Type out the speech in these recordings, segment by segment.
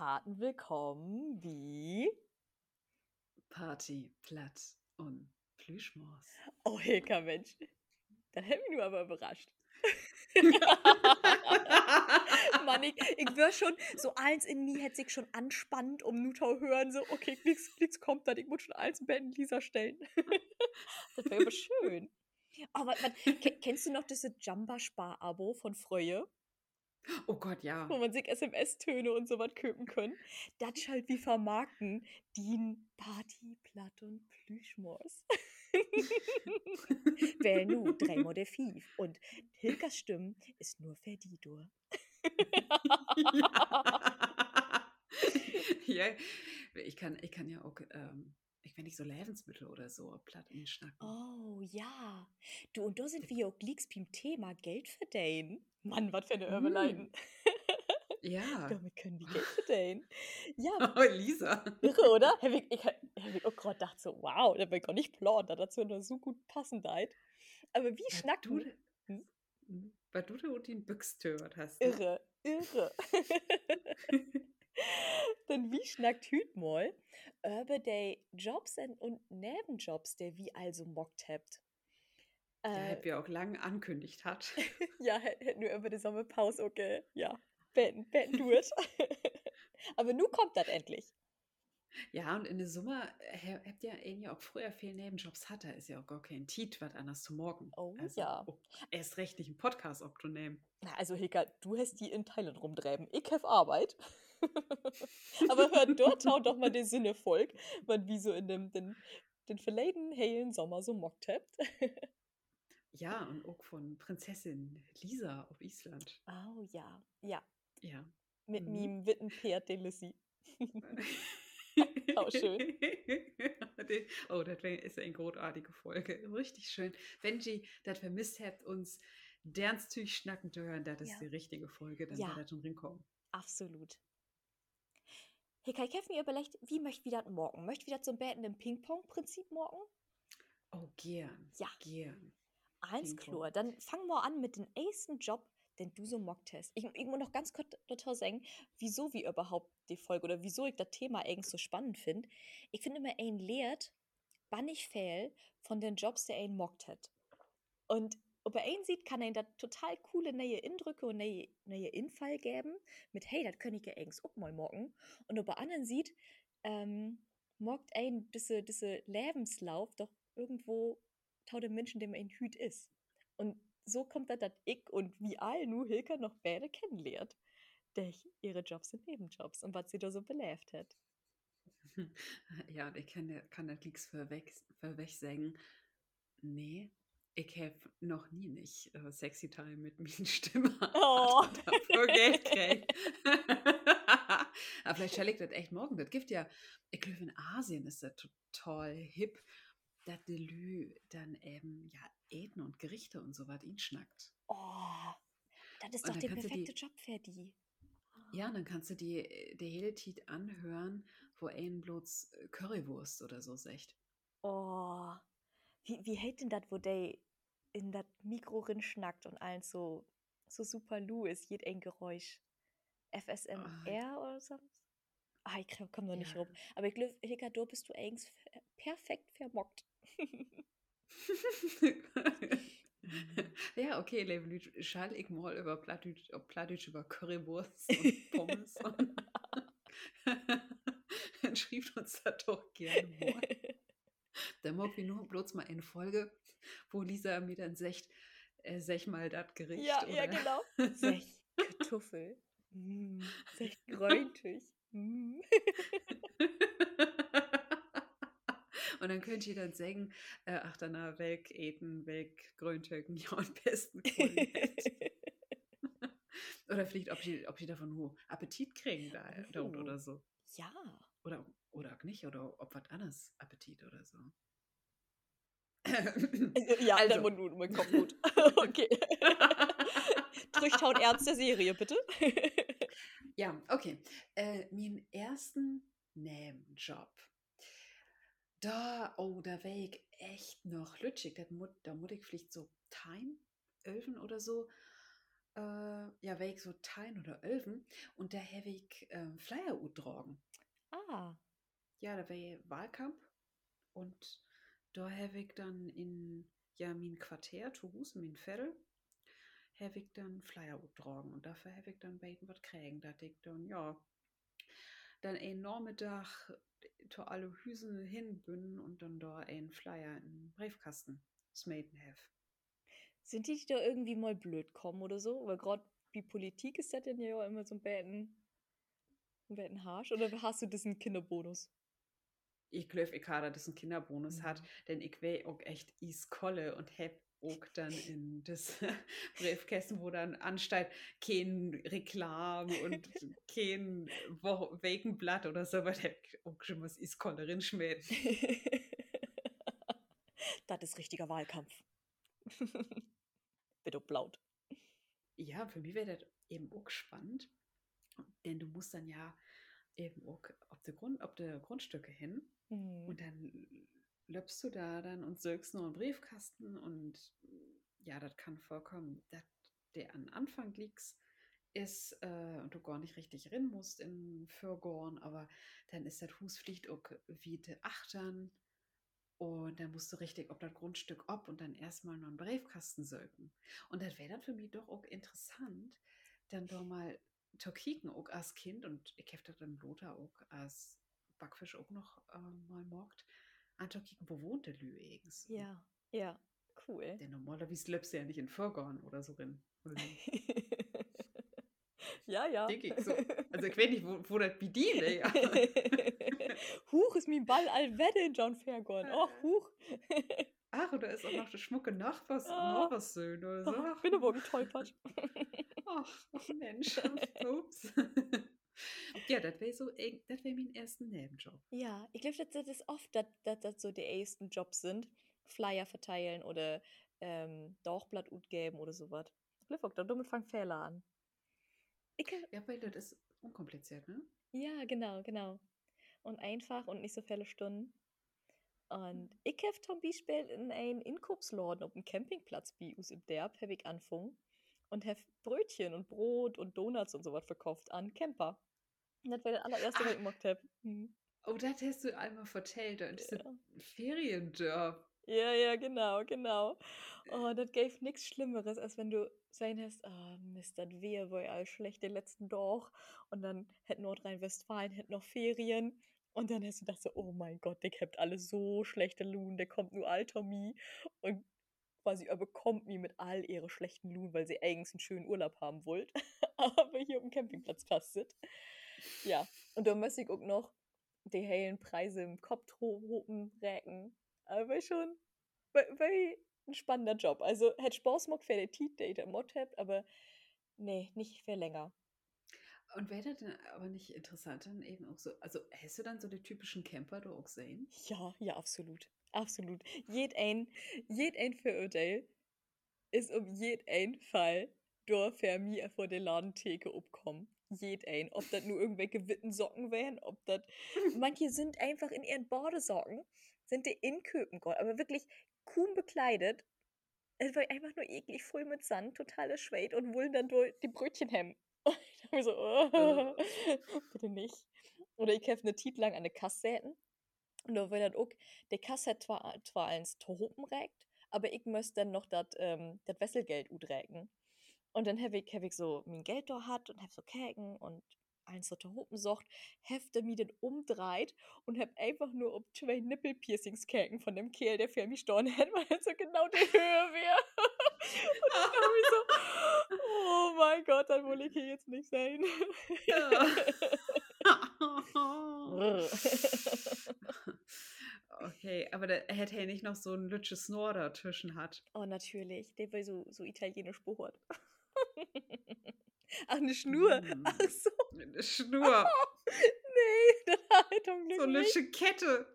Paten willkommen wie Party, Platt und Plüschmaus. Oh, Hilka, Mensch. Das hätte mich nur aber überrascht. Mann, ich, ich wäre schon, so eins in mir hätte sich schon anspannt, um Nutau hören, so, okay, nichts, nichts kommt dann, ich muss schon eins im Bett in Lisa stellen. das wäre aber schön. Oh, was, was, kennst du noch diese Jamba-Spar-Abo von Freue? Oh Gott, ja. Wo man sich SMS-Töne und so was köpen können. Das halt wie vermarkten, Dien, Party, Platt und Plüschmors. Wähl nu dreimal der Fief. Und Hilkas Stimme ist nur für die Dur. ja. ja. ich kann, ich kann ja auch, ähm, ich wenn ich so Lebensmittel oder so platt schnacken. Oh ja. Du, und da sind wir auch glicks beim Thema Geld verdienen. Mann, was für eine Überleitung. Mm. Ja. Damit können wir Geld verdienen. Ja. Oh, Lisa. Irre, oder? Ich, ich, hab ich auch gerade gedacht so, wow, da bin ich gar nicht plan, da dazu nur so gut passend deit. Aber wie schnackt du? Hm? hm? Weil du da den Büchs gehört hast. Ne? Irre, irre. Denn wie schnackt Hüt mal über die Jobs und Nebenjobs, der wie also mockt habt? Der äh, ja auch lange ankündigt hat. ja, hätten nur über die Sommerpause, okay, ja, beenden, beenden du es. Aber nun kommt das endlich. Ja, und in der Summe habt ihr ja auch früher viele Nebenjobs hatte, ist ja auch gar kein Tit, was anders zu morgen. Oh also, ja. Oh, erst recht nicht einen Podcast abzunehmen. Na, also Hika, du hast die in Thailand rumtreiben. Ich habe Arbeit. Aber hört dort auch doch mal den Sinne Volk, man wie so in dem den, den verleiden hellen Sommer so mockt habt. Ja, und auch von Prinzessin Lisa auf Island. Oh ja, ja. Ja. Mit mhm. meinem Wittenpferd, den Lissy. Auch schön. oh, das ist eine großartige Folge. Richtig schön. Wenn ihr das vermisst habt, uns dernstüch schnacken zu hören, das ist ja. die richtige Folge, dann ja. wird das schon rinkommen. Absolut. Hey Kai, ich mir überlegt, wie möchte ich das morgen? Möchte ich wieder zum Betten im Ping-Pong-Prinzip morgen? Oh, gern. Ja. Gern. Eins klar. Dann fangen wir an mit dem ersten Job, den du so mockt hast. Ich, ich muss noch ganz kurz dazu sagen, wieso wir überhaupt die Folge oder wieso ich das Thema eigentlich so spannend finde. Ich finde immer, ein lehrt bannig fehl von den Jobs, der ein mockt hat. Und ob er einen sieht, kann er da total coole neue Eindrücke und neue, neue Infall geben. Mit, hey, das kann ich ja eigentlich auch mal mocken. Und ob er anderen sieht, ähm, mockt ein diese, diese Lebenslauf doch irgendwo tau dem Menschen, dem er in Hüt ist. Und so kommt dann, dass ich und wie all nur Hilke noch beide kennenlernt, der ihre Jobs sind Nebenjobs und was sie da so belebt hat. Ja, ich kann, kann das nichts vorweg, vorweg sagen. Nee, ich habe noch nie nicht uh, Sexy Time mit meiner Stimme oh. dafür Geld gekriegt. Aber vielleicht stelle ich das echt morgen. Das gibt ja, ich glaube in Asien ist das total hip dass de Lü dann eben ja Eten und Gerichte und so was ihn schnackt. Oh, das ist doch der perfekte die, Job für die. Ja, dann kannst du die, die hele Tit anhören, wo ein bloß äh, Currywurst oder so sagt. Oh, wie, wie hält denn das, wo der in das Mikro rin schnackt und allen so, so super Lu ist, jed ein Geräusch. FSMR oh. oder so? Ah, ich komme noch nicht ja. rum. Aber ich glaube, du bist du eigentlich perfekt vermockt. ja, okay, Level, schall ich mal über Plattdeutsch, Plattdeutsch über Currywurst und Pommes dann schrieb uns das doch gerne mal. Dann mag wir nur bloß mal eine Folge, wo Lisa mir dann sagt, äh, sech mal das Gericht. Ja, oder? ja, genau. Sech Kartoffel. Mm, sech grüntig. Mm. Und dann könnt ihr dann sagen, äh, ach, danach weg, eten, weg, Grüntöken, ja, und besten Oder vielleicht, ob sie, ob davon nur Appetit kriegen da, oh. oder so. Ja. Oder, oder auch nicht, oder ob was anderes Appetit oder so. Äh, ja, also. dann Mund, mein Kopf gut. okay. Ernst der Serie, bitte. ja, okay. Äh, meinen ersten Nebenjob da, oh, da wäre ich echt noch lütschig. Da muss, da muss ich vielleicht so Time, Öfen oder so. äh, ja, ich so Tein oder Ölven und da habe ich ähm, Flyer utdragen. Ah, Ja, da war Wahlkampf und da habe ich dann in ja, mein Quartier, zu Hause, mein Viertel, habe ich dann Flyer utdragen und dafür habe ich dann beten was kriegen, dass ich dann, ja, dann einen Nachmittag zu alle Hüsen hin und dann da einen Flyer in den Briefkasten smaten have. sind die da irgendwie mal blöd kommen oder so? Weil gerade wie Politik ist das denn ja immer so ein bisschen, ein bisschen harsch. Oder hast du diesen Kinderbonus? Ich glaube, ich habe das einen Kinderbonus hat, Mhm. denn ich wär auch echt iskolle und hab auch dann in das Briefkästen, wo dann ansteht, kein Reklam und kein Wegenblatt oder so, weil ich auch schon was iskolle rinschmäht. das ist richtiger Wahlkampf. Bitte blaut. Ja, für mich wäre das eben auch spannend, denn du musst dann ja eben auch auf die, Grund, auf die Grundstücke hin Mhm. und dann löpst du da dann und sögst noch einen Briefkasten und ja, das kann vorkommen, dass der an Anfang liegt ist äh, und du gar nicht richtig rein musst in Fürgorn, aber dann ist das Husfliegt auch wie de Achtern und dann musst du richtig auf das Grundstück ab und dann erstmal noch einen Briefkasten sögen. Und das wäre dann für mich doch auch interessant, dann doch mal zu kicken, auch als Kind und ich habe dann Lothar auch als Backfisch auch noch äh, mal morgt, an wohnt der Lüegens? Ja, ja, cool. Denn normalerweise du ja nicht in Fürgorn oder so drin. Wie? ja, ja. So. Also ich weiß nicht, wo, wo das bediene, ja. huch, ist mein Ball allwette in John Fairgorn. Och, huch. Ach, und da ist auch noch der schmucke Nachbars, Ah. Nachbarssohn oder so. Ach, bin aber getollpert. Ach, ach Mensch. Ups. ja, das wäre so, das wäre mein erster Nebenjob. Ja, ich glaube, das, ist oft, dass das so die ersten Jobs sind. Flyer verteilen oder ähm, Dauchblatt geben oder sowas. Ich glaube auch, damit fangen Fehler an. Ich, Ja, weil das ist unkompliziert, ne? ja, genau, genau. Und einfach und nicht so viele Stunden. Und ich habe zum Beispiel in einen Inkopsladen auf dem Campingplatz bei uns im Derb habe ich angefangen und habe Brötchen und Brot und Donuts und sowas verkauft an Camper. Und das war das allererste, was Ah. ich gemacht habe. Mhm. Oh, das hast du einmal vertellt. Und diese Ja. Ferienjob. Ja, ja, genau, genau. Oh, das gäbe nichts Schlimmeres, als wenn du sein hast, ah, Mist, das wäre wohl all schlecht den letzten Doch. Und dann hätte Nordrhein-Westfalen hätte noch Ferien. Und dann hast du gedacht so, oh mein Gott, der habt alle so schlechte Lohn, der kommt nur alter Mi und quasi überkommt mi mit all ihre schlechten Lohn, weil sie eigentlich einen schönen Urlaub haben wollt, aber hier auf dem Campingplatz kastet. Ja, und da muss ich auch noch die hellen Preise im Kopf räken. Aber schon, weil, ein spannender Job. Also, hätte Spaß gemacht für die Tit, der ich Mod habt, aber nee, nicht für länger. Und wäre das denn aber nicht interessant dann eben auch so, also hast du dann so die typischen Camper da auch gesehen? Ja, ja, absolut. Absolut. Jed ein, jed ein Verurteil ist um jed ein Fall durch für mich vor der Ladentheke abkommen. Jed ein. Ob das nur irgendwelche witten Socken wären, ob das. Manche sind einfach in ihren Badesocken, sind die in Köpengott, aber wirklich kaum bekleidet. Es war einfach nur eklig, voll mit Sand, totales Schweit und wollen dann durch die Brötchen hemmen. Und ich dachte mir so, oh, bitte nicht. Oder ich habe eine Tit lang an der Kasse säten. Und da wird dann auch, der Kasse zwar, zwar eins Tohopen rägt, aber ich müsste dann noch das ähm, dat Wesselgeld uträgen. Und dann habe ich, hab ich so mein Geld da hat und habe so käken und eins so Tohopen socht, hefte mir den umdreht und hab einfach nur ob zwei Nippelpiercings käken von dem Kerl, der für mich storn hat, weil er so genau die Höhe wäre. und dann hab ich so, oh mein Gott, dann will ich hier jetzt nicht sein. okay, aber da hätte er nicht noch so ein lütsches Snor dazwischen hat. Oh, natürlich. Der war so, so italienisch bohrt. Ach, eine Schnur. Mm. Ach so. Eine Schnur, Nee, das hat zum Glück so eine lütsche Kette.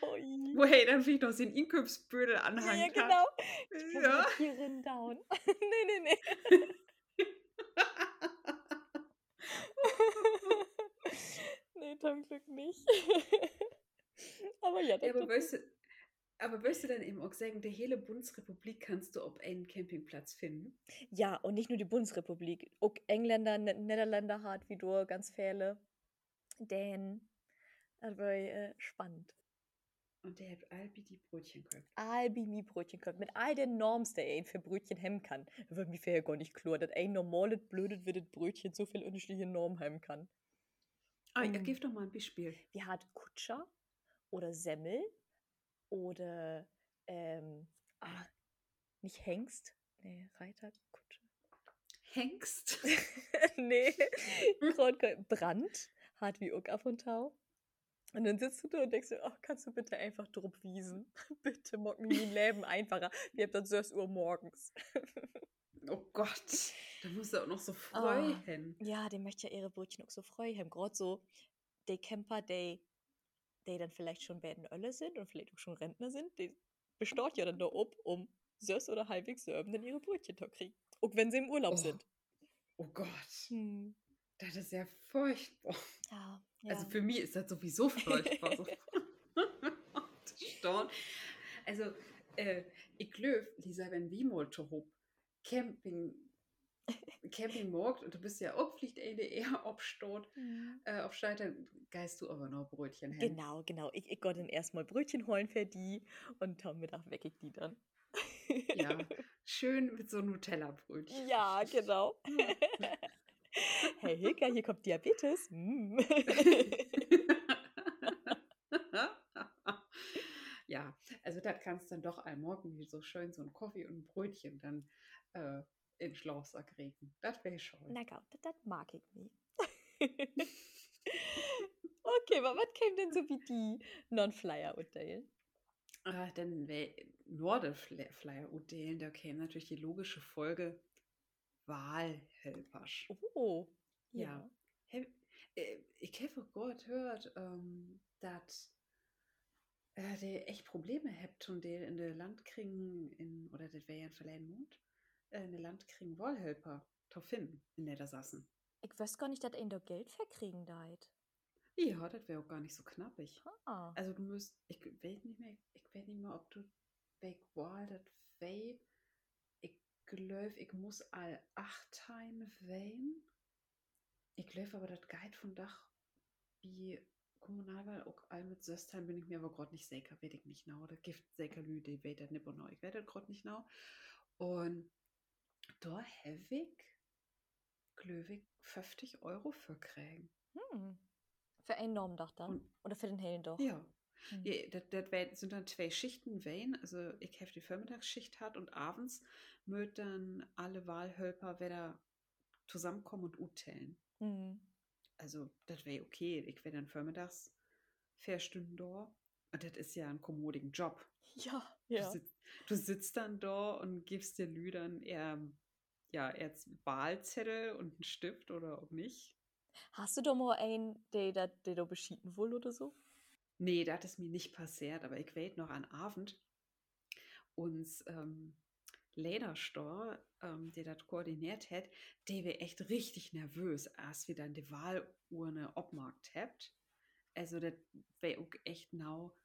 oh, i. Wo er dann vielleicht noch den Inköpsbödel ja, anhängt ja, genau. Ich kann Ja. ja. hier rein down. nee, nee, nee. nee, zum Glück nicht. aber ja, das Ja, aber weißt du, Aber wirst du dann eben auch sagen, die hele Bundesrepublik kannst du auf einen Campingplatz finden? Ja, und nicht nur die Bundesrepublik. Auch Engländer, Niederländer hat wie du ganz viele. Dänen. Das war äh, spannend. Und der hat all die Brötchen gehabt. all mi Brötchen können, mit all den Norms, der ein für Brötchen hemmen kann. Wird mir vorher gar nicht klar, dass ein normales, blödes, wildes Brötchen so viel unterschiedliche Normen hemmen kann. Ah, ja, Mm. gib doch mal ein Beispiel. Wir hat Kutscher oder Semmel oder, ähm, ah, nicht Hengst, nee, Reiter, Kutscher. Hengst. nee, Brand hat wie auch ab und tau. Und dann sitzt du da und denkst dir, oh, kannst du bitte einfach drauf wiesen? bitte, mir mein Leben einfacher. Wir haben dann 6 Uhr morgens. Oh Gott. Da musst du auch noch so Ah. freuen. Ja, die möchte ja ihre Brötchen auch so frei haben. Gerade so die Camper, die, die dann vielleicht schon bei den Ölle sind und vielleicht auch schon Rentner sind, die bestaut ja dann da ob, um süß oder halbwegs selben dann ihre Brötchen zu kriegen. Auch wenn sie im Urlaub Oh. sind. Oh Gott. Hm. Das ist ja furchtbar. Ja, ja. Also für mich ist das sowieso furchtbar. so. Also, äh, ich glaube, Lisa, wenn wir mal zu hoch Camping, Campingmarkt, und du bist ja auch vielleicht eher obstot, Hm. äh, auf Scheitern, geist du aber noch Brötchen hin. Genau, genau. Ich, ich gehe dann erstmal Brötchen holen für die und am Mittag weck ich die dann. Ja, schön mit so Nutella-Brötchen. ja, genau. hey Hilka, hier kommt Diabetes. Mm. ja, also das kannst du dann doch am Morgen wie so schön so ein Kaffee und ein Brötchen dann äh, in den Schlauchsack regen. Das wäre schon. Na gut, das mag ich nicht. okay, aber was käme denn so wie die Non-Flyer-Urteil? Ah, dann wäre Nordeflyer Udelen, da käme natürlich die logische Folge Wahlhelfersch. Oh, Ja. ja. Äh, ich habe Gott gehört, ähm, dass äh, der echt Probleme habt und der in der Landkriegen in oder das wäre ja ein verleihen Mond äh, in der Landkriegen Wahlhelfer zu finden, in der da saßen. Ich weiß gar nicht, dass ein da Geld verkriegen deit. Ja, das wäre auch gar nicht so knappig. Ah. Also du musst, ich weiß nicht mehr, ich weiß nicht mehr, ob du bei Wahl das wei. Ich glaube, ich muss all acht Time wählen. Ich glaube aber, das Guide von Dach wie Kommunalwahl auch all mit Söstheim bin ich mir aber gerade nicht sicher, weiß ich nicht genau. Das gibt sicher Leute, die das nicht genau. Ich weiß das gerade nicht genau. Und da habe ich, glaube ich, 50 Euro für kriegen. Hm. Für einen Normdach dann? Und- Oder für den hellen Doch? Ja. Hm. Ja, das, das sind dann zwei Schichten Wein. Also ich habe die Vormittagsschicht hat und abends mögt dann alle Wahlhölper wieder zusammenkommen und uttellen. Hm. Also das wäre okay. Ich wäre dann vormittags vier Stunden da. Und das ist ja ein kommodigen Job. Ja, Du, ja. sitzt, du sitzt dann da und gibst dir Lüdern eher, ja, eher Wahlzettel und einen Stift oder auch nicht. Hast du da mal einen, der da der da beschieden will oder so? Nee, das ist mir nicht passiert, aber ich weiß noch an Abend uns ähm, Lederstor, ähm, der das koordiniert hat, der wäre echt richtig nervös, als wir dann die Wahlurne obmarkt habt. Also das wäre auch echt genau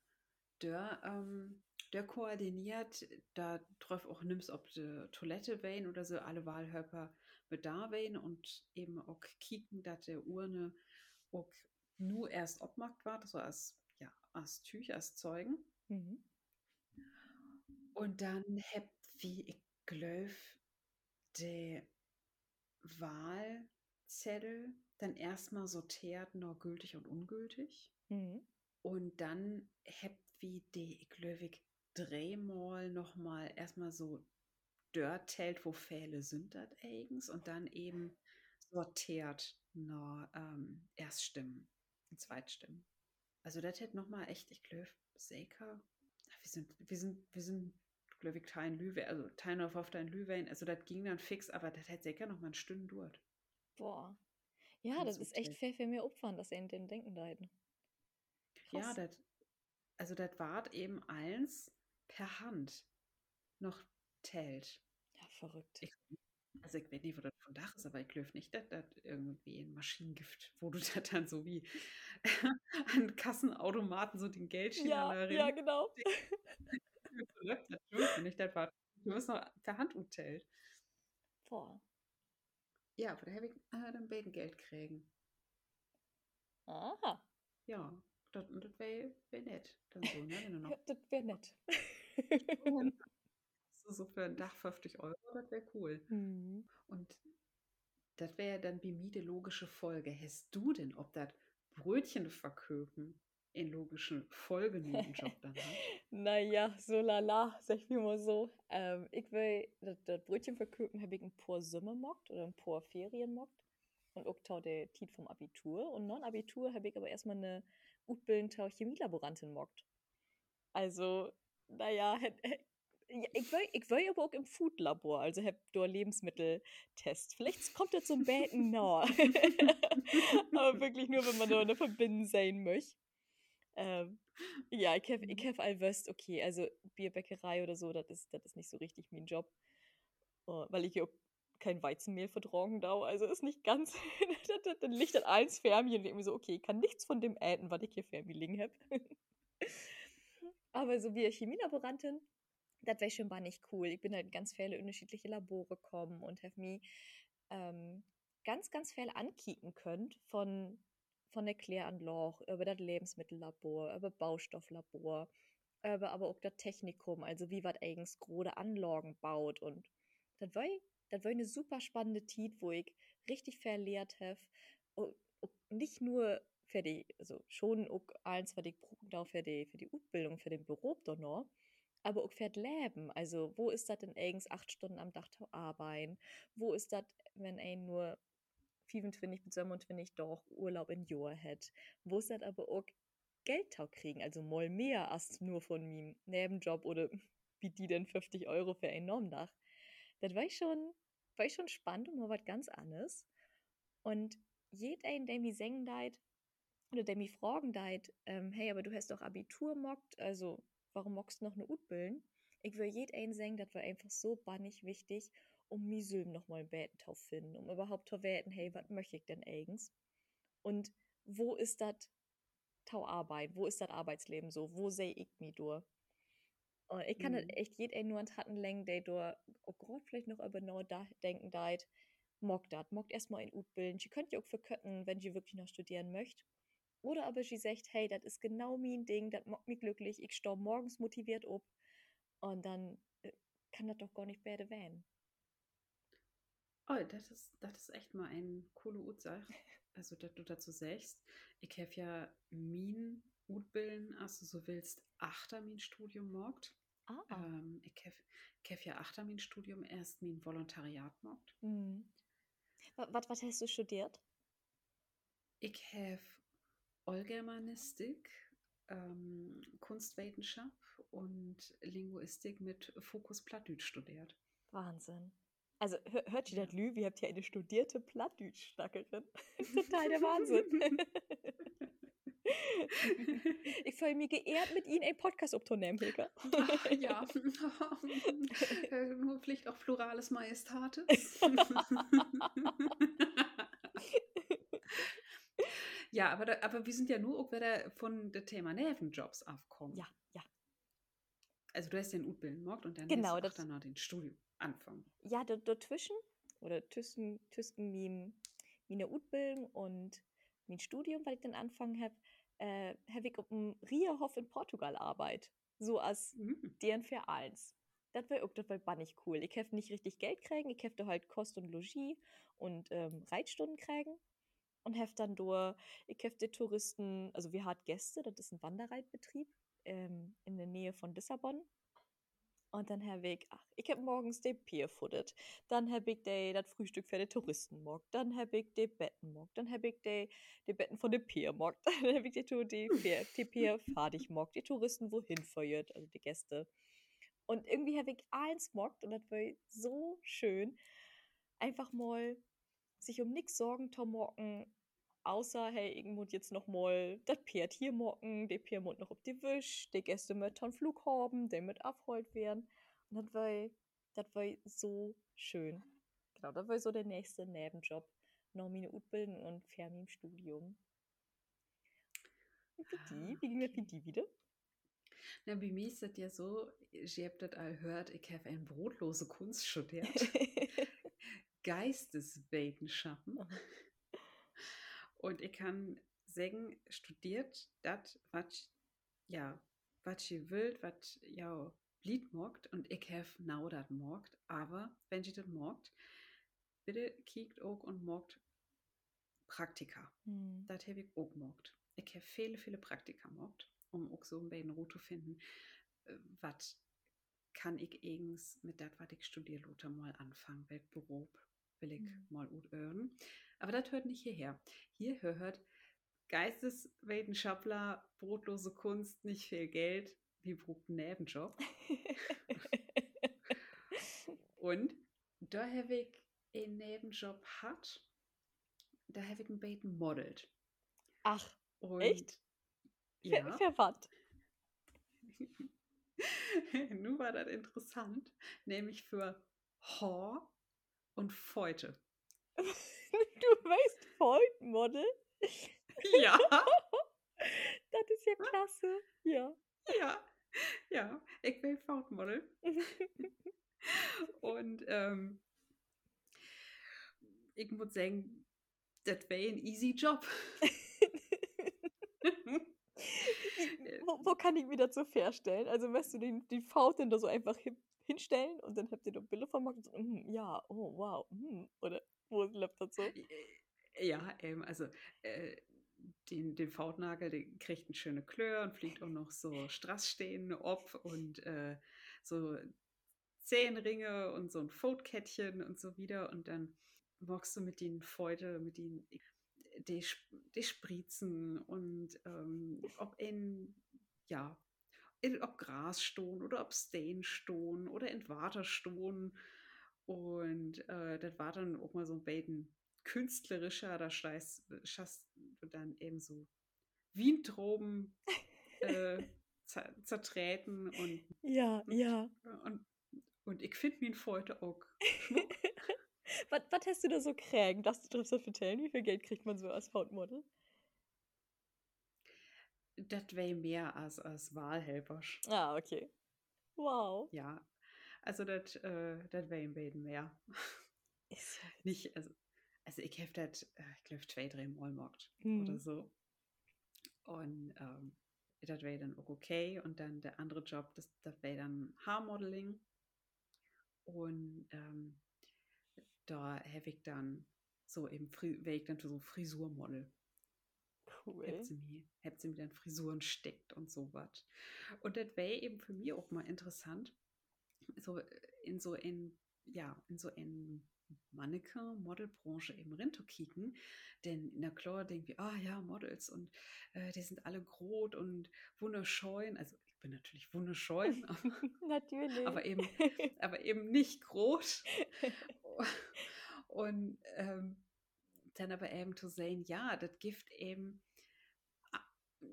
der, ähm, der koordiniert, da drauf auch nimmst, ob die Toilette wählen oder so, alle Wahlhöper mit da wählen und eben auch kicken, dass der Urne auch nur erst obmarkt war, so als, ja, als Tüch, als Zeugen. Mhm. Und dann habt wie ich glaube, der Wahlzettel dann erstmal sortiert, noch gültig und ungültig. Mhm. Und dann habt wie die, ich glaube, dreimal nochmal erstmal so dörtelt, wo Fälle sind das eigens und dann eben sortiert noch ähm, Erststimmen und Zweitstimmen. Also das hätte nochmal echt, ich glaube, Seika, wir sind, wir sind, wir sind, glaube ich, kein Lüwe, also Teil auf auf dein Lüwein, also das ging dann fix, aber das hätte Seika nochmal eine Stunde dauert. Boah. Ja, Ganz das ist echt fair für mir Opfern, dass er in den denken hätten. Ja, das, also das ward eben eins per Hand noch tält. Ja, verrückt. Ich, also ich weiß nicht, wo das von Dach ist, aber ich glaube nicht, dass das irgendwie ein Maschinengift, wo du das dann so wie an Kassenautomaten so den Geldschein Ja, ja, rein- genau. läuft natürlich nicht, das war, du hast noch per Hand umzählt. Boah. Ja, aber da habe ich äh, dann beiden Geld kriegen. Aha. Ja, das, das wäre wär nett. Dann so, ne? Wenn du noch Das wäre nett. so, für ein Dach 50 Euro, das wäre cool. Mhm. Und das wäre ja dann die logische Folge. Hast du denn, ob das Brötchen verköpen in logischen Folgenebenjob dann hat? Naja, so lala, sag ich mir mal so. Ähm, ich will das, das Brötchen verköpen, habe ich ein paar Summe mockt oder ein paar Ferien mockt. Und auch tau der Tit vom Abitur. Und non Abitur habe ich aber erstmal eine Utbilden tau Chemielaborantin mockt. Also, naja, ja, ich will, ich will aber auch im Foodlabor, also hab da Lebensmitteltest. Vielleicht kommt das zum Beten nah. aber wirklich nur, wenn man da eine Verbinden sein möchte. Ähm, ja, ich habe ich hab all okay, also Bierbäckerei oder so, das ist, das ist nicht so richtig mein Job. Äh, weil ich auch kein Weizenmehl vertragen dau, also ist nicht ganz, dann liegt das eins Fermi und irgendwie so, okay, ich kann nichts von dem äten, was ich hier Fermi liegen hab. Aber so wie eine Chemielaborantin, das wäre schon mal nicht cool. Ich bin halt in ganz viele unterschiedliche Labore gekommen und habe mich ähm, ganz, ganz viel ankicken könnt von, von der Kläranlage über das Lebensmittellabor, über Baustofflabor, über aber auch das Technikum, also wie was eigentlich große Anlagen baut. Und das war, das war eine super spannende Zeit, wo ich richtig verlehrt habe. Nicht nur für die, also schon auch eins, was ich brauche für die, für die Ausbildung, für den Beruf da noch, aber auch für das Leben. Also, wo ist das denn eigentlich acht Stunden am Tag zu arbeiten? Wo ist das, wenn ein nur 25 bis 27 doch Urlaub in Jahr hat? Wo ist das aber auch Geld zu kriegen? Also mal mehr als nur von meinem Nebenjob oder wie die denn 50 Euro für ein Normdach? Das war ich schon, war ich schon spannend und mal was ganz anderes. Und jeder, der mir singen deit, oder der mich fragen deit, ähm, hey, aber du hast doch Abitur mockt, also warum mockst du noch eine Utbillen? Ich will jeden sagen, das war einfach so bannig wichtig, um mir Sülm noch mal beten zu finden, um überhaupt zu werten, hey, was möchte ich denn eigens? Und wo ist das Tau Arbeit? Wo ist das Arbeitsleben so? Wo sehe ich mich durch? Und ich kann Mhm. das echt jeden nur an Taten lenken, der da auch gerade vielleicht noch über genau da denken deit, mockt das, mockt erstmal in Utbilden. Sie könnt ja auch verkötten, wenn sie wirklich noch studieren möcht. Oder aber sie sagt, hey, das ist genau mein Ding, das macht mich glücklich, ich stehe morgens motiviert ob und dann äh, kann das doch gar nicht werden. Oh, das ist, das ist echt mal ein coole Utsach. Also, dass du dazu sagst, ich habe ja mein Utbilden, also so willst, achter mein Studium mockt. Ah. Ähm, ich habe ja achter mein Studium erst mein Volontariat mockt. Hm. Was, was hast du studiert? Ich habe Allgermanistik, ähm, Kunstwissenschaft und Linguistik mit Fokus Plattdeutsch studiert. Wahnsinn. Also hör, hört ihr das Lü? Wir habt hier eine studierte Plattdeutsch-Schnackerin. Total der Wahnsinn. ich fühle mich geehrt, mit Ihnen einen Podcast aufzunehmen, Hilke. Ja, nur Pflicht auch Plurales Majestatis. ja, aber, da, aber wir sind ja nur auch wieder von dem Thema Nebenjobs aufgekommen. Ja, ja. Also du hast den Utbilden gemacht und dann Genau, hast du auch dann noch den Studium anfangen. Ja, dazwischen oder zwischen, zwischen meinem, meiner Utbildung und mein Studium, weil ich dann angefangen habe, äh, habe ich auf dem Rierhof in Portugal Arbeit. So als Mhm. deren für eins. Das war das war bannig cool. Ich habe nicht richtig Geld kriegen, ich habe halt Kost und Logis und ähm, Reitstunden kriegen und habe dann durch, ich habe die Touristen, also wir hatten Gäste, das ist ein Wanderreitbetrieb ähm, in der Nähe von Lissabon. Und dann habe ich, ach, ich habe morgens die Pier futtert. Dann habe ich die, das Frühstück für die Touristen mockt. Dann habe ich die Betten mockt. Dann habe ich die, die Betten von der Pier mockt. Dann ich die, Tu- die, Pier, die Pier fertig mockt. Die Touristen wohin feuert, also die Gäste. Und irgendwie habe ich eins mockt und das war so schön. Einfach mal sich um nichts Sorgen zu mocken, außer, hey, ich muss jetzt noch mal das Pferd hier mocken, der Pferd muss noch auf die Wisch, die Gäste mit am Flug haben, der mit abgeholt werden. Und das war, das war so schön. Genau, das war so der nächste Nebenjob. Noch meine Ausbildung und Fermi im Studium. Und für die, wie ging das für die wieder? Na, bei mir ist das ja so, ich habe das all gehört, ich habe eine brotlose Kunst studiert. Geisteswissenschaften. Und ich kann sagen, studiert das, was ja, was ihr wollt, was ja Lied mogt und ich habe now das mogt. Aber wenn ihr das mogt, bitte kiekt auch und mogt Praktika. Hm. Das habe ich auch mogt. Ich habe viele, viele Praktika mogt, um auch so ein bisschen Ruhe zu finden, was kann ich eigens mit das, was ich studiere, mal anfangen, welchen Beruf will ich Hm. mal gut hören. Aber das hört nicht hierher. Hier hört Geisteswissenschaftler, brotlose Kunst, nicht viel Geld, wie braucht einen Nebenjob. Und da habe ich einen Nebenjob hat, da habe ich ein bisschen modelt. Ach, Und echt? Ja, für was? nun war das interessant, nämlich für Hor und Feute. Du weißt Vollmodel? Ja, Das ist ja klasse. Ja. ja, ja, ich bin Fautmodel. Und ähm, ich muss sagen, das wäre ein easy Job. wo, wo kann ich mir das so vorstellen? Also, weißt du, die, die Faust dann da so einfach hin, hinstellen und dann habt ihr da Bilder von gemacht und so, mm, ja, oh, wow, mm, oder läuft das so? Ja, ähm, also äh, den, den Fautnagel, den kriegt eine schöne Klör und fliegt auch noch so Strassstehende ob und äh, so Zehenringe und so ein Fautkettchen und so wieder. Und dann magst du mit den Feute, mit den die, die Spritzen und ähm, ob in, ja, in, ob Gras stohn oder ob Stain stohn oder in Water. Und äh, das war dann auch mal so ein bisschen künstlerischer, da schaffst du dann eben so Weintrauben äh, zer zertreten und, Ja, und, ja. und, und ich finde mich heute auch Schmuck. was, was hast du da so kriegen? Darfst du darüber erzählen? Wie viel Geld kriegt man so als Fautmodel? Das wäre mehr als, als Wahlhelfer. Ah, okay. Wow. Ja, also das äh, das wäre ein bisschen mehr. Ist ja Nicht, also, also ich habe das, äh, ich glaube, zwei, drei Mal gemacht Hm. oder so. Und ähm, das wäre dann auch okay. Und dann der andere Job, das, das wäre dann Haarmodeling. Und ähm, da habe ich dann so eben, wäre ich dann so Frisurmodel. cool. Habt sie mir, habt sie mir dann Frisuren steckt und so was. Und das wäre eben für mich auch mal interessant, so in so in, ja, in so in Mannequin-Modelbranche eben reinzukicken. Denn na klar denken wir, ah ja, Models und äh, die sind alle groß und wunderschön. Also ich bin natürlich wunderschön, Natürlich. aber eben, aber eben nicht groß. Und ähm, dann aber eben zu sehen, ja, das gibt eben a-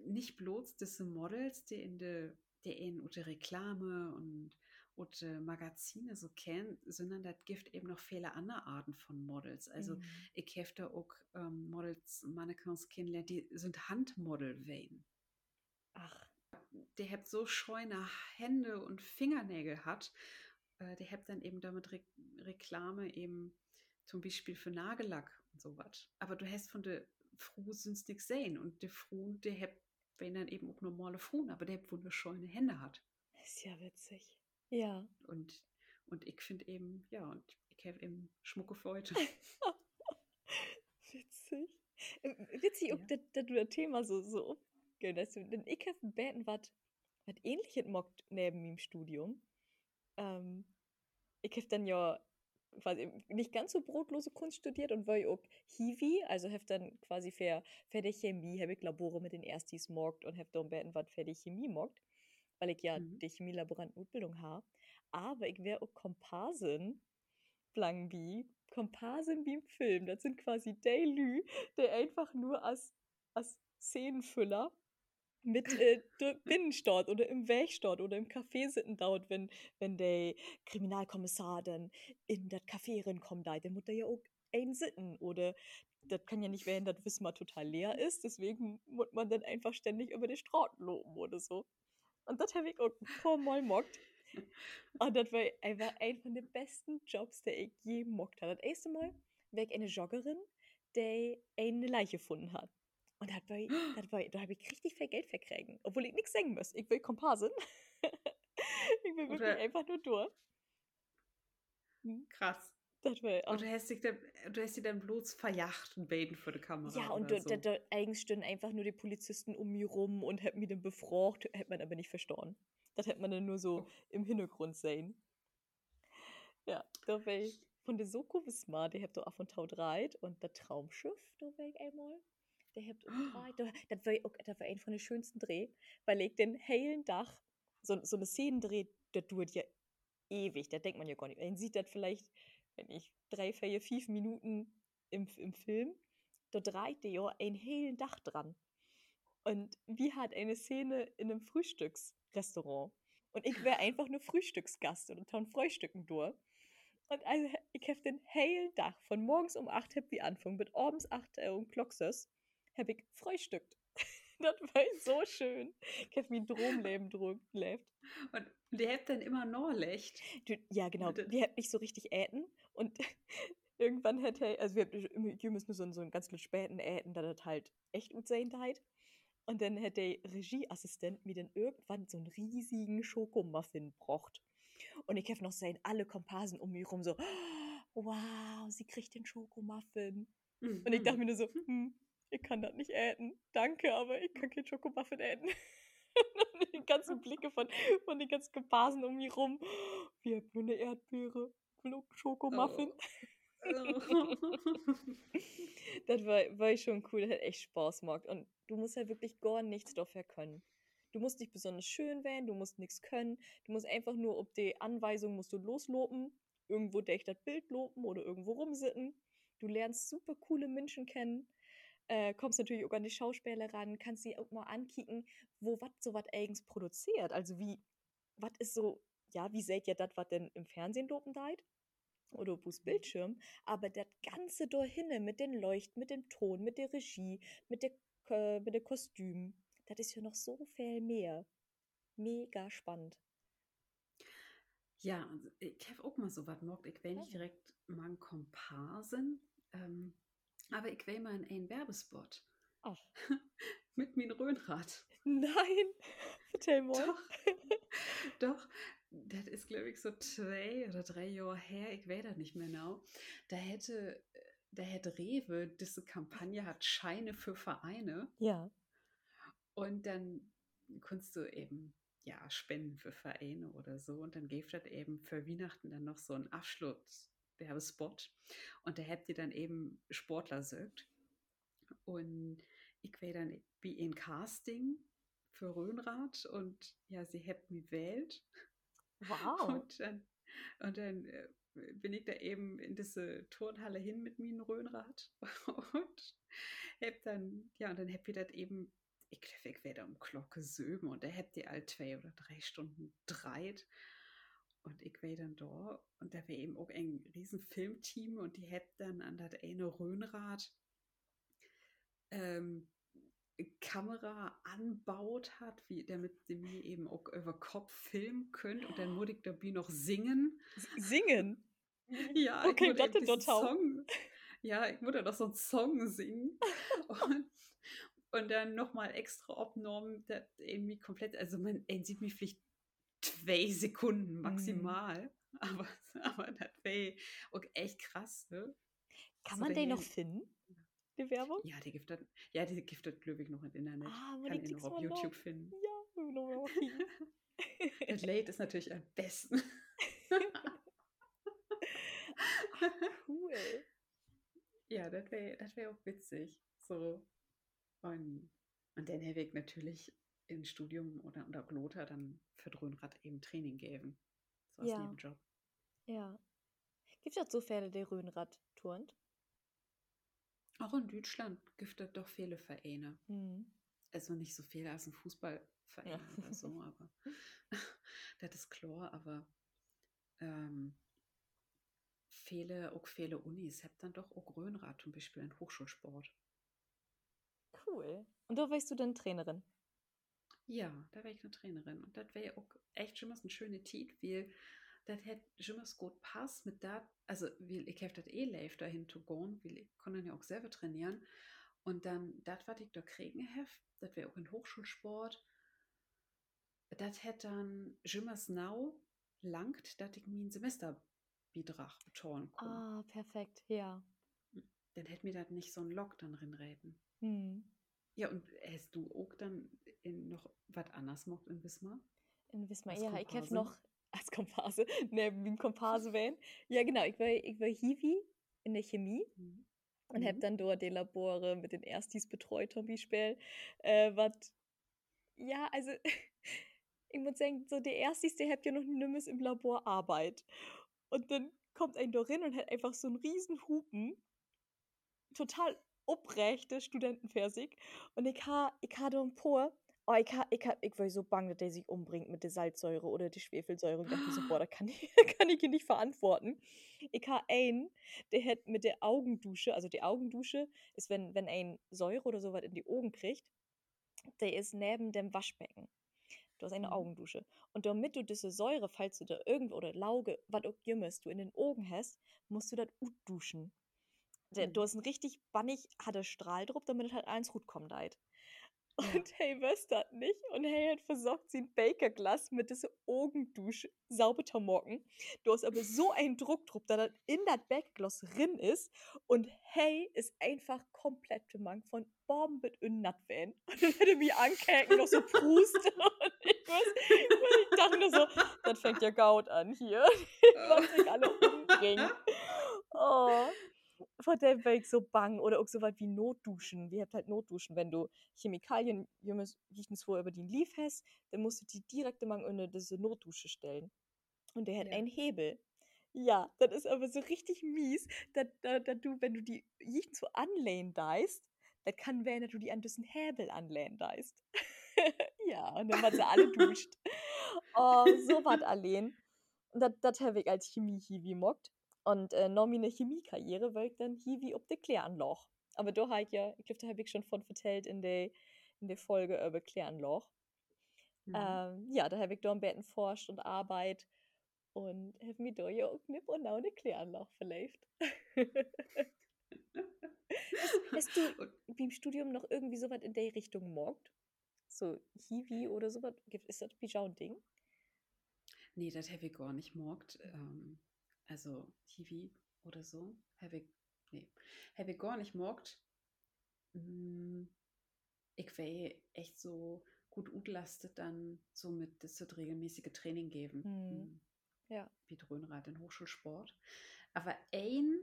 nicht bloß diese Models, die in der die in unter Reklame und unter Magazine so kennen, sondern das gibt eben noch viele andere Arten von Models. Also Mhm. ich habe da auch ähm, Models, Mannequins kennengelernt, die sind Handmodel wehen. Ach, Die hat so scheune Hände und Fingernägel hat, äh, die hat dann eben damit Re Reklame eben zum Beispiel für Nagellack und sowas. Aber du hast von der Frau sonst nichts sehen und die Frau, die hat, wenn dann eben auch normale Frauen, aber der wunderschöne Hände hat. ist ja witzig. Ja. Und, und ich finde eben, ja, und ich habe eben Schmucke für heute. Witzig. Äh, Witzig, ob Ja. das das du das Thema so, so umgehen hast. Denn ich habe Beten, was ähnliches mockt neben mir im Studium. Ähm, ich habe dann ja quasi nicht ganz so brotlose Kunst studiert und war ja auch Hiwi, also habe dann quasi für, für die Chemie, habe ich Labore mit den Erstis mockt und habe dann Beten, was für die Chemie mockt, weil ich ja Mhm. die Chemielaborantenausbildung habe. Aber ich wäre auch Komparsin, Blangbi, Komparsin wie im Film. Das sind quasi Lü, der einfach nur als, als Szenenfüller mit äh, der Binnenstadt oder im Wegstadt oder im Café sitzen dauert, wenn, wenn der Kriminalkommissar dann in das Café reinkommt, da, dann muss er ja auch ein sitten. Oder das kann ja nicht werden, dass Wismar total leer ist, deswegen muss man dann einfach ständig über die Straßen loben oder so. Und das habe ich auch ein paar Mal mockt. Und das war einfach ein von den besten Jobs, der ich je mockt habe. Das erste Mal war ich eine Joggerin, die eine Leiche gefunden hat. Und das war, das war, da habe ich richtig viel Geld verkriegen, obwohl ich nichts sagen muss. Ich will Komparsin. ich will wirklich Oder- einfach nur durch. Krass. Das war, Und du hast dich dann, du hast dich dann bloß verjacht und beten vor der Kamera. Ja, und da, da, da eigentlich stünden einfach nur die Polizisten um mich rum und hätten mich dann befragt, hätte man aber nicht verstanden. Das hätte man dann nur so Oh. im Hintergrund sehen. Ja, da war ich von der Soko bis mal, der habt da auf und tau dreit und das Traumschiff, da war ich einmal. Der habt umdreit. Da, das, war, auch- das war ein von den schönsten Dreh, weil ich den hellen Dach, so, so eine Szenendreh, das dauert ja ewig, da denkt man ja gar nicht. Man sieht das vielleicht, wenn ich drei, vier, fünf Minuten im, im Film, da dreht der ja ein hellen Dach dran. Und wie hat eine Szene in einem Frühstücksrestaurant. Und ich wäre einfach nur Frühstücksgast oder taun Frühstücken durch. Und also, ich habe den hellen Dach von morgens um 8 hab wie anfangen, bis abends 8 Uhr um Kloxes, hab ich frühstückt. das war so schön. Ich hab mein Dromleben gelebt. Und die habt dann immer Norlecht. Du, ja, genau. Wir hätten nicht so richtig äten und irgendwann hätte, also wir, haben- müssen so, einen- so einen ganz späten äten, da das halt echt gut sein halt. Und dann hätte der Regieassistent mir dann irgendwann so einen riesigen Schokomuffin gebracht. Und ich habe noch sehen, alle Komparsen um mich rum so, wow, sie kriegt den Schokomuffin. Und ich dachte mir nur so, hm, ich kann das nicht äten. Danke, aber ich kann kein Schokomuffin äten. Und die ganzen Blicke von, von den ganzen Komparsen um mich rum. Wir haben nur eine Erdbeere. Schokomuffin. Das war, war schon cool, das hat echt Spaß gemacht. Und du musst ja wirklich gar nichts dafür können. Du musst nicht besonders schön werden, du musst nichts können. Du musst einfach nur, ob die Anweisung musst du loslopen, irgendwo dich das Bild lopen oder irgendwo rumsitten. Du lernst super coole Menschen kennen. Äh, kommst natürlich auch an die Schauspieler ran, kannst sie auch mal ankicken, wo was so was eigens produziert. Also wie, was ist so, ja, wie seht ihr das, was denn im Fernsehen lopen deit? Oder auf Bildschirm, aber das Ganze dahinne mit den Leuchten, mit dem Ton, mit der Regie, mit der, Ko- mit der Kostüm, das ist ja noch so viel mehr. Mega spannend. Ja, also ich habe auch mal so was gemacht. Ich will nicht Ah. direkt mal einen Komparsen, ähm, aber ich will mal in einen Werbespot Ach, mit meinem Röhnrad. nein, erzähl mal. Doch, doch, das ist, glaube ich, so zwei oder drei Jahre her, ich weiß das nicht mehr genau. Da hätte, da hätte Rewe, diese Kampagne hat Scheine für Vereine. Ja. und dann kannst du eben ja spenden für Vereine oder so. Und dann gibt das eben für Weihnachten dann noch so einen Abschlusswerbespot. Und da habt ihr dann eben Sportler sögt. Und ich wäre dann wie in Casting für Röhnrad und ja, sie habt mich wählt Wow. und dann, und dann äh, bin ich da eben in diese Turnhalle hin mit mir Röhnrad und hab dann, ja, und dann habt ihr das eben, ich glaube, ich werde um Glocke söben und da habt ihr all zwei oder drei Stunden dreit und ich war dann da und da war eben auch ein riesen Filmteam und die habt dann an das eine Röhnrad ähm, Kamera anbaut hat, wie, damit sie mir eben auch über Kopf filmen könnt und dann muss ich dabei noch singen. Singen. Ja, Okay, ich diesen total. Song, ja, ich wollte doch so einen Song singen und, und dann nochmal extra abgenommen, das irgendwie komplett, also man sieht mich vielleicht zwei Sekunden maximal, aber, aber das wäre auch echt krass, ne? Kann So man den noch finden? Die Werbung? Ja, die gibt das, ja, die gibt das, glaube ich, noch im Internet. Ah, aber Kann die ich noch auf YouTube noch. finden. Ja, noch mal kriegen. Das Late ist natürlich am besten. cool. ja, das wäre das wär auch witzig. So. Und, und dann hätte ich natürlich im Studium oder unter Glota dann für Dröhnrad eben Training geben. So als Ja. Nebenjob. Ja. Gibt es so Fälle, der Röhnrad turnt? Auch in Deutschland gibt es doch viele Vereine. Mhm. Also nicht so viele als ein Fußballverein Ja. oder so, aber das ist klar, aber ähm, viele, auch viele Unis haben dann doch auch Röhnrad zum Beispiel in Hochschulsport. Cool. Und da warst du dann Trainerin? Ja, da wäre ich eine Trainerin. Und das wäre auch echt schon mal eine schöne Tit, weil das hätte schon mal gut passt mit dat, also weil ich habe das eh live dahin zu gehen, weil ich dann ja auch selber trainieren. Und dann, das, was ich da kriegen habe, das wäre auch in Hochschulsport, das hätte dann mal now langt, dass ich meinen Semesterbetrag betonen kann. Ah, perfekt, ja. Dann hätte mir das nicht so ein Lock dann reden. Hm. Ja, und hast du auch dann in noch was anderes gemacht in Wismar? In Wismar, ja, ich habe noch als Komparse, ne, wie ein Komparse wählen. Ja, genau, ich war, ich war Hiwi in der Chemie Mhm. und hab Mhm. dann dort die Labore mit den Erstis betreut, zum Beispiel. Äh, was, ja, also, ich muss sagen, so der Erstis, der hat ja noch nimmes im Labor Arbeit. Und dann kommt ein da rein und hat einfach so einen riesen Hupen, total obrechte Studentenfersig. Und ich ha, ich ha da ein oh, ich ich ich war so bang, dass der sich umbringt mit der Salzsäure oder der Schwefelsäure. Und ich dachte so, boah, da kann ich, kann ich ihn nicht verantworten. Ich ha einen, der hat mit der Augendusche, also die Augendusche ist, wenn, wenn ein Säure oder sowas in die Augen kriegt, der ist neben dem Waschbecken. Du hast eine Mhm. Augendusche. Und damit du diese Säure, falls du da irgendwo oder Lauge, was auch jemals du in den Augen hast, musst du das ut duschen. Der, Du Mhm. hast einen richtig bannig, hat er Strahl drauf, damit es halt eins gut kommt halt. Ja. Und hey, weißt das nicht? Und hey, hat versorgt sie ein Bakerglas mit dieser Augendusche, sauber morgen. Du hast aber so einen Druck drauf, dass das in das Bakerglas drin ist. Und hey, ist einfach komplett Mang von Bomben mit Nut werden. Und dann hätte mich ankäken, noch so Prust. Und ich, was, ich dachte nur so, das fängt ja Gaut an hier. was sich alle umbringen. Oh. Vor dem war ich so bang. Oder auch so was wie Notduschen. Wir habt halt Notduschen. Wenn du Chemikalien, jemals wo über den Lief hast, dann musst du die direkt immer in diese Notdusche stellen. Und der hat Ja. einen Hebel. Ja, das ist aber so richtig mies, dass, dass, du, wenn du die nicht so anlehnen deist, das kann werden, dass du die an diesen Hebel anlehnen deist. ja, und dann wird sie alle duscht. Oh, so was allein. Und das, das habe ich als Chemie-Hiwi mockt. Und äh, noch meine Chemiekarriere war ich dann Hiwi ob de Kläranloch. Aber da habe ich ja, ich glaube, da habe ich schon von vertellt in der in der Folge über Kläranloch. Mhm. Ähm, ja, da habe ich da am Betten forscht und Arbeit und habe mir da ja auch nicht genau eine Kläranlage verläuft. Hast du Und- beim Studium noch irgendwie sowas in der Richtung gemorgt? So Hiwi oder sowas? Ist das Bijau ein Ding? Nee, das habe ich gar nicht morgt. Ähm, also Hiwi oder so. Habe ich, nee, habe ich gar nicht morgt. Mm, Ich wäre echt so gut utlastet dann so mit das wird regelmäßige Training geben. Mhm. Ja. Wie Dröhnrad in Hochschulsport. Aber ein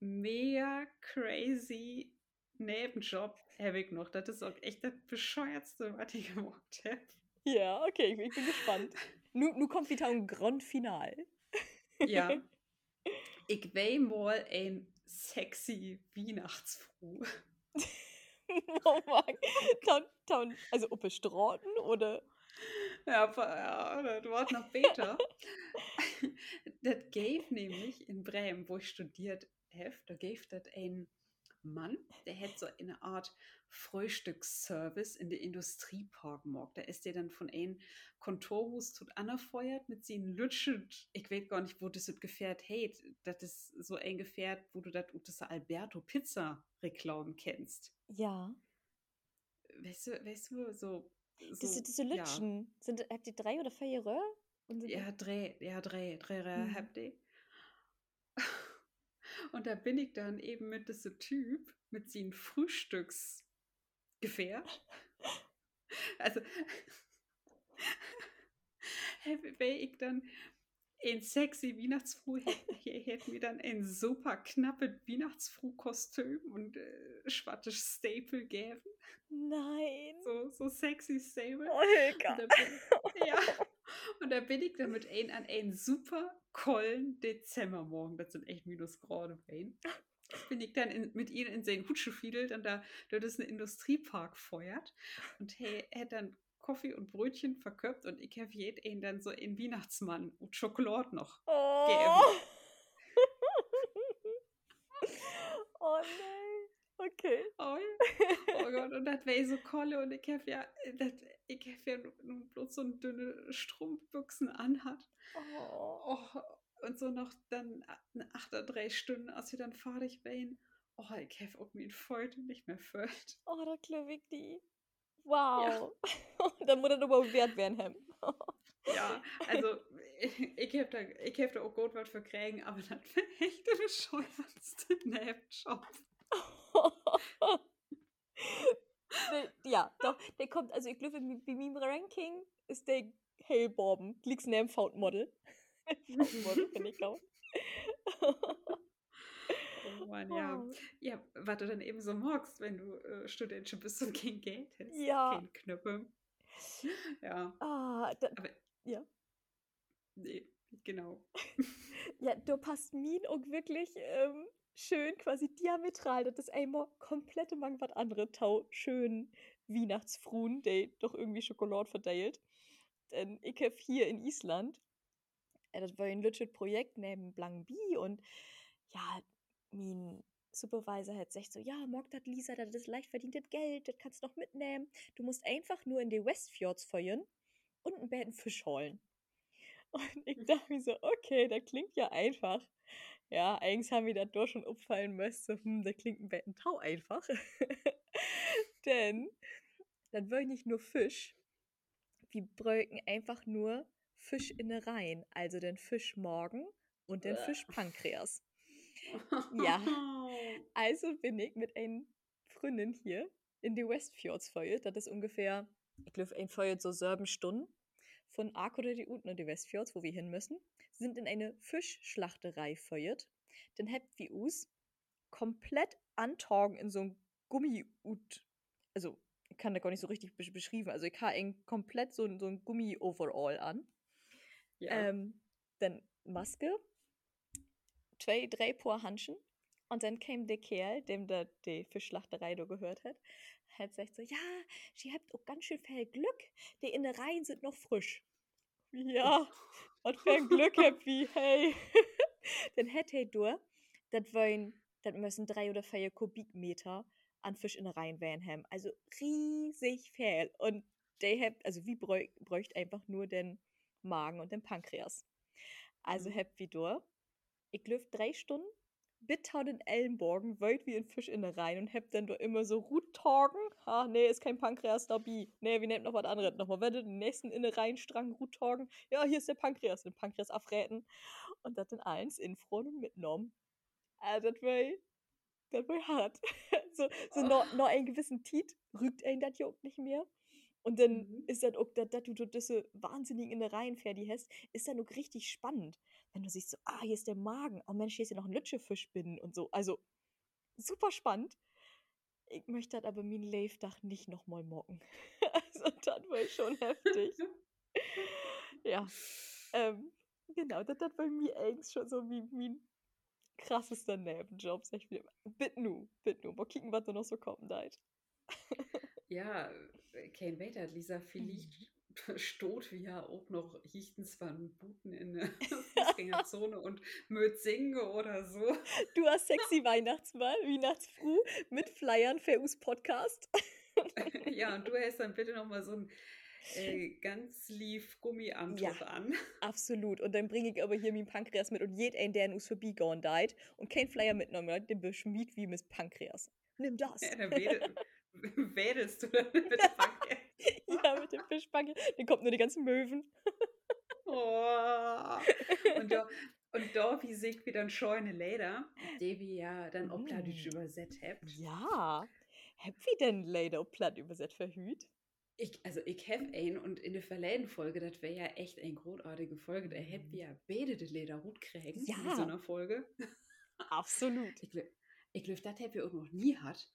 mega crazy Nebenjob habe ich noch. Das ist auch echt das bescheuertste, was ich gemacht habe. Ja, okay, ich, ich bin gespannt. Nu, nu kommt wieder ein Grand Final. Ja. Ich will mal ein sexy Weihnachtsfruh. oh Mann. Also ob es Straßen oder. Ja, ja, das wird noch besser. das gave nämlich in Bremen, wo ich studiert habe, da gave das ein Mann, der hätte so eine Art Frühstücksservice in der Industriepark gemacht. Da ist der dann von einem Kontorhus tot anfeuert mit seinen Lütschen. Ich weiß gar nicht, wo das Gefährt hey, das ist so ein Gefährt, wo du das, das Alberto Pizza Reklam kennst. Ja. Weißt du, weißt du, so. So sind diese ja. Lütschen. Sind, habt ihr drei oder vier Röhr? Und sind Ja, drei, ja, drei, drei Reihe Mhm. habt ihr. Und da bin ich dann eben mit diesem Typ, mit seinem Frühstücksgefährt. Also, wenn ich dann ein sexy Weihnachtsfruh hätte, mir dann ein super knappes Weihnachtsfruh-Kostüm und äh, schwattes Staple geben. Nein. So, so sexy Staple. Da bin, ja. Und da bin ich dann mit ein an einen super kollen Dezembermorgen, das sind echt Minusgrade Wayne, bin ich dann in, mit ihnen in seinen Hutsche fiedelt und da dort ist ein Industriepark feuert und hey, er hat dann Kaffee und Brötchen verköpft und ich habe jeden dann so einen Weihnachtsmann und Schokolade noch. Oh. oh nein. Okay. Oh, ja. oh Gott, und da das wäre so kolle und ich habe ja, ich habe ja nur, nur bloß so eine dünne Strumpfbüchsen anhat. Oh. Oh, und so noch dann eine 8 oder 3 Stunden, als wir dann fertig waren. Oh, ich habe auch mir heute nicht mehr fühlt. Oh, da ich die. Wow. dann muss er aber wert werden, Hem. Ja, also ich, ich habe da, ich hab da auch gut was für kriegen, aber das wäre echt der bescheuertste Nebenjob. Ja, doch, der kommt, also ich glaube, bei meinem Ranking ist der Hellborben. Liegt's neben Foundmodel. Foundmodel, finde ich auch. Oh Mann, ja. Wow. Ja, was du dann eben so magst, wenn du äh, Studentin bist und kein Geld hast. Ja. Kein Knöpfe. Ja, Ah, da, aber. Ja. Nee, genau. ja, du passt mir auch wirklich ähm, schön quasi diametral. Das ist einmal komplett mang was andere Tau schön Weihnachtsfruen, die doch irgendwie Schokolade verteilt. Denn ich habe hier in Island, äh, das war ein legit Projekt neben Blankbi und ja, mein Supervisor hat gesagt so, ja, mag das Lisa, das ist leicht verdientes Geld, das kannst du noch mitnehmen. Du musst einfach nur in die Westfjords feuern und einen Bären Fisch holen. Und ich dachte mir so, okay, das klingt ja einfach. Ja, eigentlich haben wir das doch schon auffallen müssen, hm, das klingt ein tau einfach. Denn dann ich nicht nur Fisch, wir bröcken einfach nur Fischinnereien, also den Fischmorgen und den Bäh. Fischpankreas. Ja. Also bin ich mit einer Freundin hier in die Westfjords feuert. Das ist ungefähr, ich glaube, ein Feuert so sieben Stunden von die unten in die Westfjords, wo wir hin müssen. Sind in eine Fischschlachterei feuert. Dann habt wir uns komplett antagen in so ein Gummi also ich kann da gar nicht so richtig besch beschreiben. Also ich habe komplett so, ein- so ein Gummi-Overall an. Ja. Ähm, dann Maske, zwei, drei Paar Handschuhe und dann kam der Kerl, dem da die Fischschlachterei da gehört hat, hat gesagt so, ja, sie habt auch ganz schön viel Glück, die Innereien sind noch frisch. Ja, was für ein Glück wie, hey. dann hätte er durch, das wollen, das müssen drei oder vier Kubikmeter an Fischinnereien werden haben. Also riesig viel. Und der habt, also wie bräu bräucht einfach nur den Magen und den Pankreas. Also Mhm. habt wie durch. Ich löf drei Stunden bitter den Ellenbogen, wollt wie in Fischinnereien und habt dann doch immer so Ruttagen. Ah, nee, ist kein Pankreas dabei. Nee, wir nehmen noch was anderes. Nochmal, wenn du den nächsten Innereienstrang Ruttagen. Ja, hier ist der Pankreas, den Pankreas afräten. Und das dann eins in Front und mitgenommen. Also, das war, das war hart. so, so noch, noch einen gewissen Tit rügt einen das ja auch nicht mehr. Und dann Mhm. ist das auch, dass du so diese wahnsinnigen Innereien fertig hast, ist dann auch richtig spannend. Wenn du siehst so, ah, hier ist der Magen. Oh Mensch, hier ist ja noch ein Lütschefischbinnen und so. Also, super spannend. Ich möchte das aber mein Leifdach nicht nochmal mocken. also, das war schon heftig. Ja. Ähm, genau, das hat bei mir eigentlich schon so wie mein krassester Nebenjob. Sag ich wieder. Bitte nu, bitte nu. Mal kicken, was da noch so kommen deit. Ja, äh, kein Wetter, Lisa, vielleicht Mhm. Stot wie ja auch noch Hichtens von Buten in der Fußgängerzone und möt singen oder so. Du hast sexy Weihnachtsmal, Weihnachtsfrüh mit Flyern für us Podcast. ja, und du hast dann bitte nochmal so ein äh, ganz lief Gummianzug Ja. an. Absolut. Und dann bringe ich aber hier mein Pankreas mit und jeder, der in us vorbeigehauen deit und kein Flyer mitgenommen hat, den beschmied wie Miss Pankreas. Nimm das. Ja, dann wedel, wedelst du dann mit Backe. ja, mit dem Fischpankreas. Dann kommt nur die ganzen Möwen. Oh. Und wie sich wieder ein scheune Leder, die wir ja dann auch plattdeutsch Mm. übersetzt habt. Ja. Hab wie denn leider auf platt übersetzt verhüt? Ich, also ich habe einen und in der verleden Folge, das wäre ja echt eine großartige Folge, da hätten wir ja beide die Leder gut kriegen in Ja. so einer Folge. Absolut. Ich glaube, glaub, das hätten wir auch noch nie hat.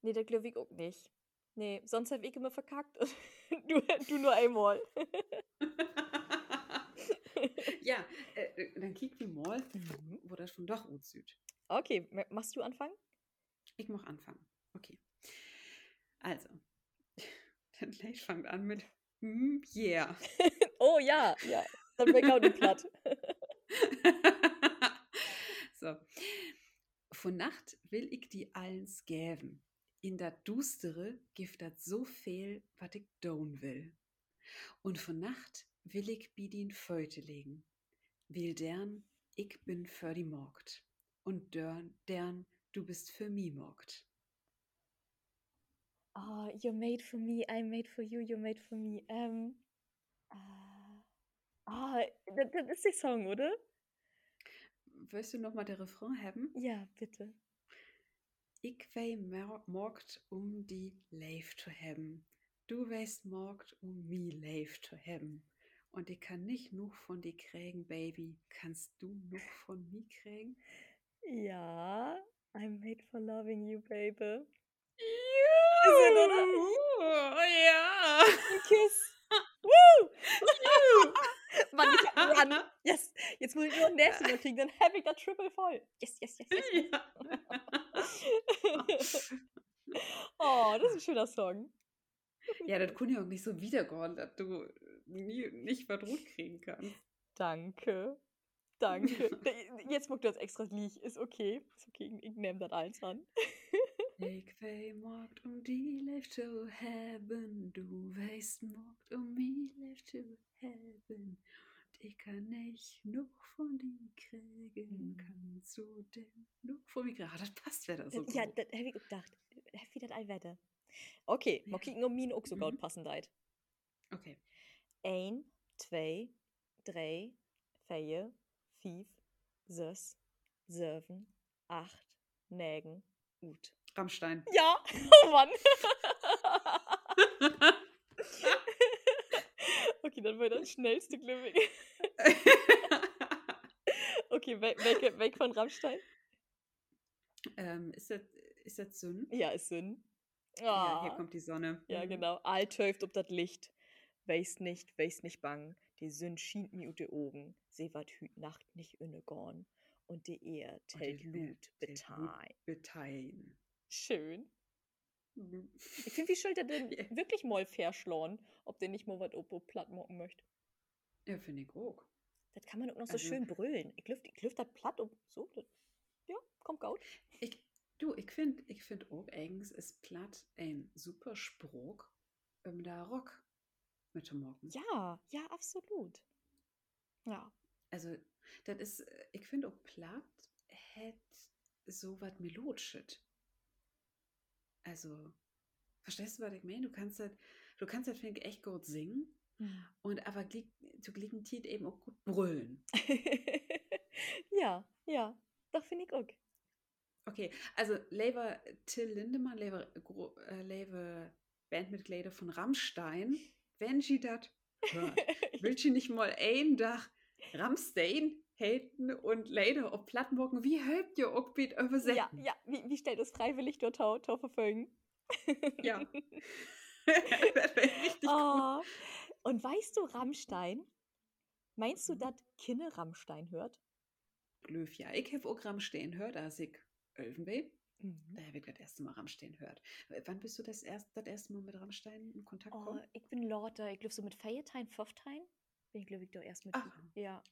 Nee, der glaube ich auch nicht. Nee, sonst hab ich immer verkackt. du, du nur einmal. ja, äh, dann kick wie mal, Mhm. wo das von doch gut süd. Okay, machst du anfangen? Ich mach anfangen. Okay. Also, dann gleich fangt an mit mm, yeah. Oh ja, ja. Dann bin ich auch nicht platt. so. Von Nacht will ich die allens gäven. In dat Dustere gift dat so viel, wat ich down will. Und von Nacht will ich bi din Föte legen. Will dern, ich bin für die Morgt. Und dern, dern, du bist für mi Morgt. Oh, you're made for me, I'm made for you, you're made for me. Ähm, äh, ah, das, das ist der Song, oder? Willst du noch mal den Refrain haben? Ja, bitte. Ich morgt um die Leif zu haben. Du weißt morgt um mi Leif zu haben. Und ich kann nicht noch von dir kriegen, Baby. Kannst du noch von mir kriegen? Ja, I'm made for loving you, baby. Es, oder? Ja! Ein Kiss. Woo! Woo! Mann, ich hab Run. Yes, jetzt muss ich nur ein Näschen kriegen, dann habe ich das Triple voll. Yes, yes, yes, yes. yes. Ja. Oh, das ist ein schöner Song. Ja, das kann ja auch nicht so wiedergehen, dass du nie, nicht verdrut kriegen kannst. Danke. Danke. Da- Jetzt muckt das extra Lied. Ist okay. Ist okay. Ich nehme das eins an. Ich wei morgt um die Leif zu haben, du weißt morgt um mi Leif zu haben. Ich kann nicht noch von dir kriegen, Hm. kannst du denn noch von mir kriegen? Ah, das passt wieder so ja, gut. das habe ich gedacht. Happy das all wette. Okay, mal Ja. kicken, ob min auch so gut Mhm. passend deit. Okay. Ein, zwei, drei, vier, fünf, sechs, sieben, acht, negen, ut. Rammstein. Ja, oh Mann. okay, dann war das schnellste Glück. Okay, weg, weg, weg von Rammstein. ähm, ist das, ist das Sünn? Ja, ist Sinn. Ja, hier Ah, kommt die Sonne. ja, Mhm. genau. All töft ob das Licht. Weiß nicht, weiß nicht bang. Die Sünn schient mi ut de Augen. Sie wat hüt Nacht nicht inne gorn. Und die Ehr die Ehr Lut betein. Beteien. Schön. Mhm. Ich finde, wie soll der denn Ja. wirklich mal verschlauen, ob der nicht mal was opo platt mocken möchte. Ja, finde ich auch. Das kann man auch noch so Also- schön brüllen. Ich lüft, ich lüft das platt und so. Das, ja, kommt gut. Ich, du, ich finde ich find auch eigens ist platt ein super Spruch, um da Rock mit zu machen. Ja, ja, absolut. Ja. Also, das ist, äh, ich finde auch platt hat so was Melodisches. Also, verstehst du, was ich meine? Du kannst das, du kannst das, finde ich, echt gut singen und aber zu gleichen Zeit eben auch gut brüllen. ja, ja. Doch, finde ich auch. Okay, also Lever Till Lindemann, Lever, äh, Lever Bandmitglieder von Rammstein, wenn sie das hört, will sie nicht mal ein Tag Rammstein halten und leider auf Plattenbocken, wie helpt ihr auch bitte übersetzen? ja, ja. Wie, wie stellt es freiwillig dort Tau, Tau verfolgen? Ja. das wäre richtig gut. oh. Und weißt du, Rammstein? Meinst du, Mhm. dass Kinne Rammstein hört? Glöf, ja, ich habe auch Rammstein hört, als ich Ölfen bin. Mhm. Da habe ich das erste Mal Rammstein hört. Wann bist du das, erst, das erste Mal mit Rammstein in Kontakt Oh, gekommen? ich bin Lauter. Ich glaube, so mit Feiertein, Pfofftein bin ich, glaube ich, doch erst mit. Ach, Ja,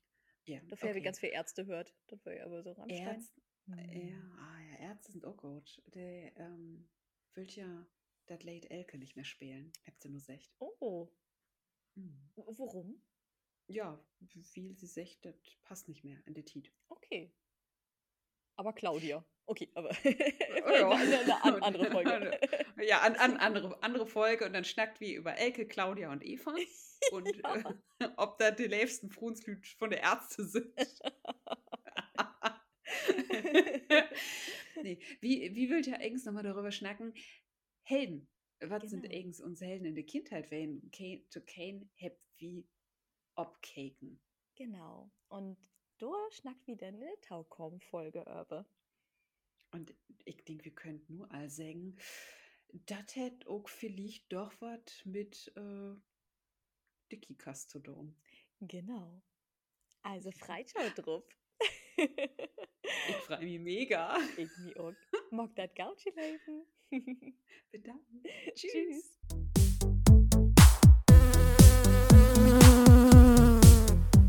ja, dafür habe ich okay. ganz viel Ärzte gehört. Das war ja aber so Rammstein. Ärzte, Ja, Mhm. ah, ja, Ärzte sind auch gut. Der ähm, will ja das Late Elke nicht mehr spielen. Habt ihr nur secht. Oh, Mhm. warum? Ja, wie viel sie secht, das passt nicht mehr in die Tiet. Okay. Aber Claudia. Okay, aber ja. eine, eine, an- andere Folge. Ja, an, an, andere, andere Folge und dann schnackt wie über Elke, Claudia und Eva. Und Ja. äh, ob da die liebsten Frunslüt von der Ärzte sind. nee, wie, wie wollt ihr eigentlich nochmal darüber schnacken? Helden. Was sind Genau. eigentlich uns Helden in der Kindheit, wenn Kane, zu Kane habt wie obcaken? genau. Und du schnackt wieder eine Taukom-Folge über. Und ich denke, wir könnten nur all sagen, das hätte auch vielleicht doch was mit äh, Dickikas zu tun. Genau. Also Freischau drauf. Ich freue mich mega. ich mir auch. Mag das Gauchi leben. Bedankt. Tschüss.